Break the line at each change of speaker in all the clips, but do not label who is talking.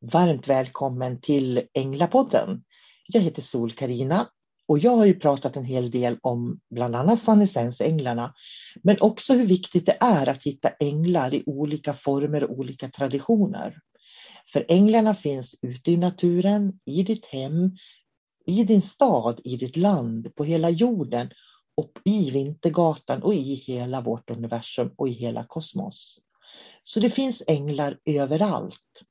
Varmt välkommen till Änglapodden. Jag heter sol karina och jag har ju pratat en hel del om bland annat Sannesens-änglarna, men också hur viktigt det är att hitta änglar i olika former och olika traditioner. För änglarna finns ute i naturen, i ditt hem, i din stad, i ditt land, på hela jorden och i Vintergatan och i hela vårt universum och i hela kosmos. Så det finns änglar överallt.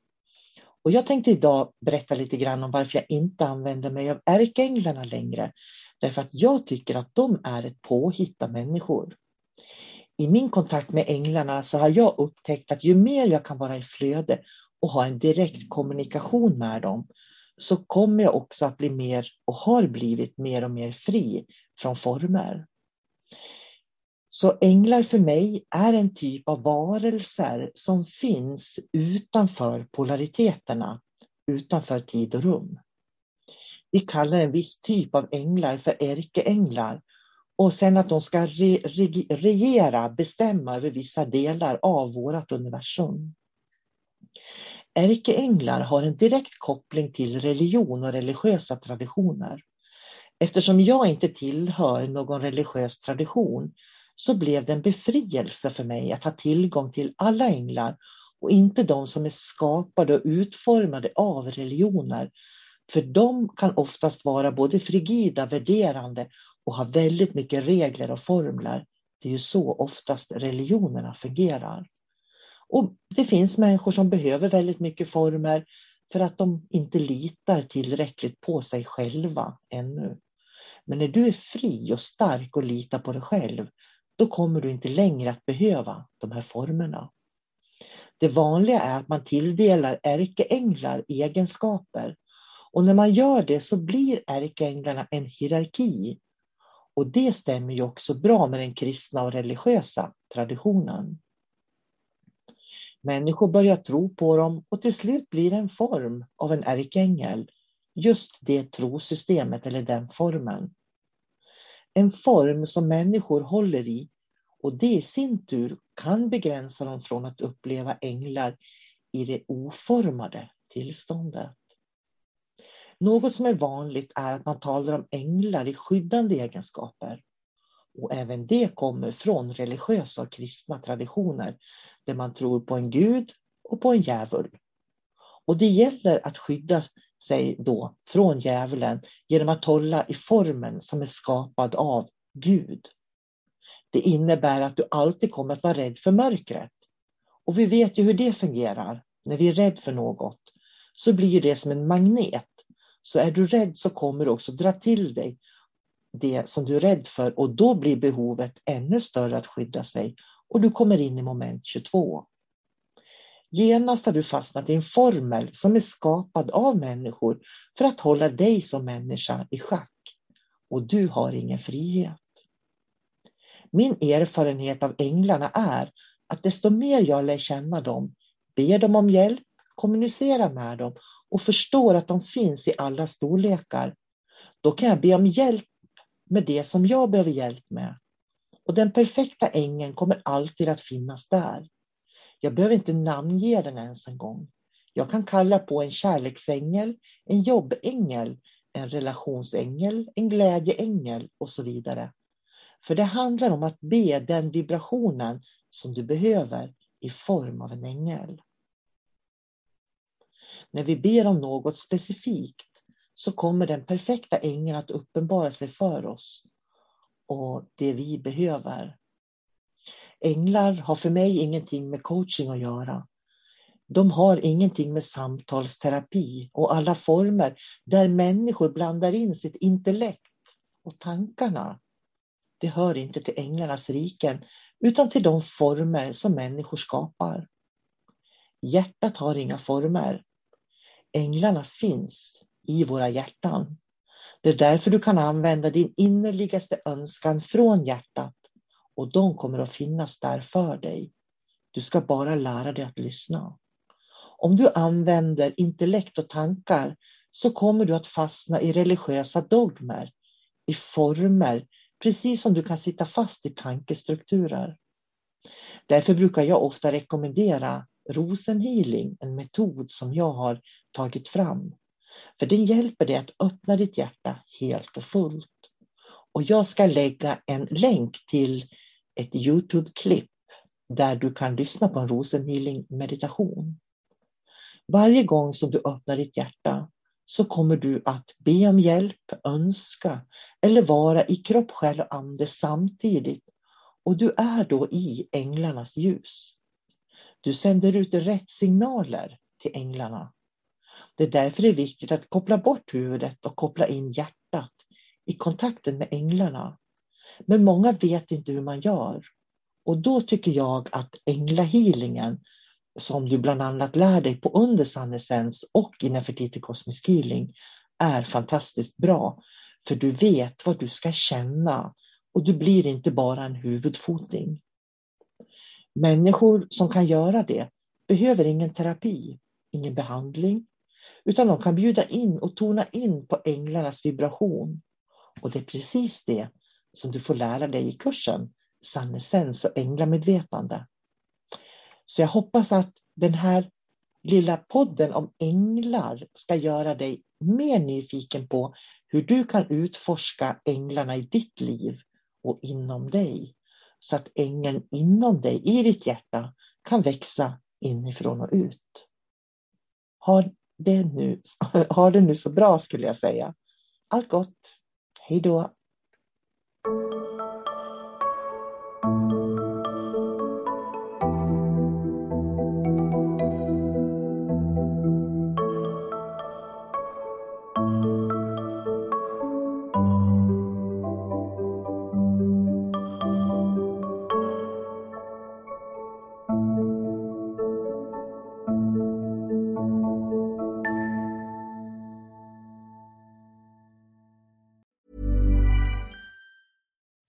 Och jag tänkte idag berätta lite grann om varför jag inte använder mig av ärkeänglarna längre. Därför att jag tycker att de är ett påhitt av människor. I min kontakt med änglarna så har jag upptäckt att ju mer jag kan vara i flöde och ha en direkt kommunikation med dem så kommer jag också att bli mer och har blivit mer och mer fri från former. Så änglar för mig är en typ av varelser som finns utanför polariteterna, utanför tid och rum. Vi kallar en viss typ av änglar för ärkeänglar och sen att de ska re, re, regera, bestämma över vissa delar av vårt universum. Ärkeänglar har en direkt koppling till religion och religiösa traditioner. Eftersom jag inte tillhör någon religiös tradition så blev det en befrielse för mig att ha tillgång till alla änglar och inte de som är skapade och utformade av religioner. För de kan oftast vara både frigida, värderande och ha väldigt mycket regler och formler. Det är ju så oftast religionerna fungerar. Och Det finns människor som behöver väldigt mycket former för att de inte litar tillräckligt på sig själva ännu. Men när du är fri och stark och litar på dig själv, då kommer du inte längre att behöva de här formerna. Det vanliga är att man tilldelar ärkeänglar egenskaper och när man gör det så blir ärkeänglarna en hierarki. Och det stämmer ju också bra med den kristna och religiösa traditionen. Människor börjar tro på dem och till slut blir det en form av en ärkeängel. Just det trosystemet eller den formen en form som människor håller i och det i sin tur kan begränsa dem från att uppleva änglar i det oformade tillståndet. Något som är vanligt är att man talar om änglar i skyddande egenskaper. Och även det kommer från religiösa och kristna traditioner där man tror på en gud och på en djävul. Och det gäller att skydda sig då från djävulen genom att hålla i formen som är skapad av Gud. Det innebär att du alltid kommer att vara rädd för mörkret. Och vi vet ju hur det fungerar. När vi är rädd för något så blir det som en magnet. Så är du rädd så kommer du också dra till dig det som du är rädd för och då blir behovet ännu större att skydda sig och du kommer in i moment 22. Genast har du fastnat i en formel som är skapad av människor för att hålla dig som människa i schack. Och du har ingen frihet. Min erfarenhet av änglarna är att desto mer jag lär känna dem, ber dem om hjälp, kommunicerar med dem och förstår att de finns i alla storlekar, då kan jag be om hjälp med det som jag behöver hjälp med. Och den perfekta ängeln kommer alltid att finnas där. Jag behöver inte namnge den ens en gång. Jag kan kalla på en kärleksängel, en jobbängel, en relationsängel, en glädjeängel och så vidare. För det handlar om att be den vibrationen som du behöver i form av en ängel. När vi ber om något specifikt så kommer den perfekta ängeln att uppenbara sig för oss och det vi behöver. Änglar har för mig ingenting med coaching att göra. De har ingenting med samtalsterapi och alla former där människor blandar in sitt intellekt och tankarna. Det hör inte till änglarnas riken utan till de former som människor skapar. Hjärtat har inga former. Änglarna finns i våra hjärtan. Det är därför du kan använda din innerligaste önskan från hjärtat och de kommer att finnas där för dig. Du ska bara lära dig att lyssna. Om du använder intellekt och tankar så kommer du att fastna i religiösa dogmer, i former, precis som du kan sitta fast i tankestrukturer. Därför brukar jag ofta rekommendera rosenhealing, en metod som jag har tagit fram. För den hjälper dig att öppna ditt hjärta helt och fullt. Och jag ska lägga en länk till ett Youtube-klipp där du kan lyssna på en rosenhealing meditation. Varje gång som du öppnar ditt hjärta så kommer du att be om hjälp, önska eller vara i kropp, själ och ande samtidigt. Och du är då i änglarnas ljus. Du sänder ut rätt signaler till änglarna. Det är därför det är viktigt att koppla bort huvudet och koppla in hjärtat i kontakten med änglarna. Men många vet inte hur man gör. Och då tycker jag att änglahealingen, som du bland annat lär dig på under sannessens och i Nefertiti Cosmic Healing, är fantastiskt bra. För du vet vad du ska känna och du blir inte bara en huvudfoting. Människor som kan göra det behöver ingen terapi, ingen behandling, utan de kan bjuda in och tona in på änglarnas vibration. Och det är precis det som du får lära dig i kursen Sannessens och änglamedvetande. Så jag hoppas att den här lilla podden om änglar ska göra dig mer nyfiken på hur du kan utforska änglarna i ditt liv och inom dig. Så att ängeln inom dig, i ditt hjärta, kan växa inifrån och ut. Ha det nu, ha det nu så bra skulle jag säga. Allt gott. Hej då. Thank you.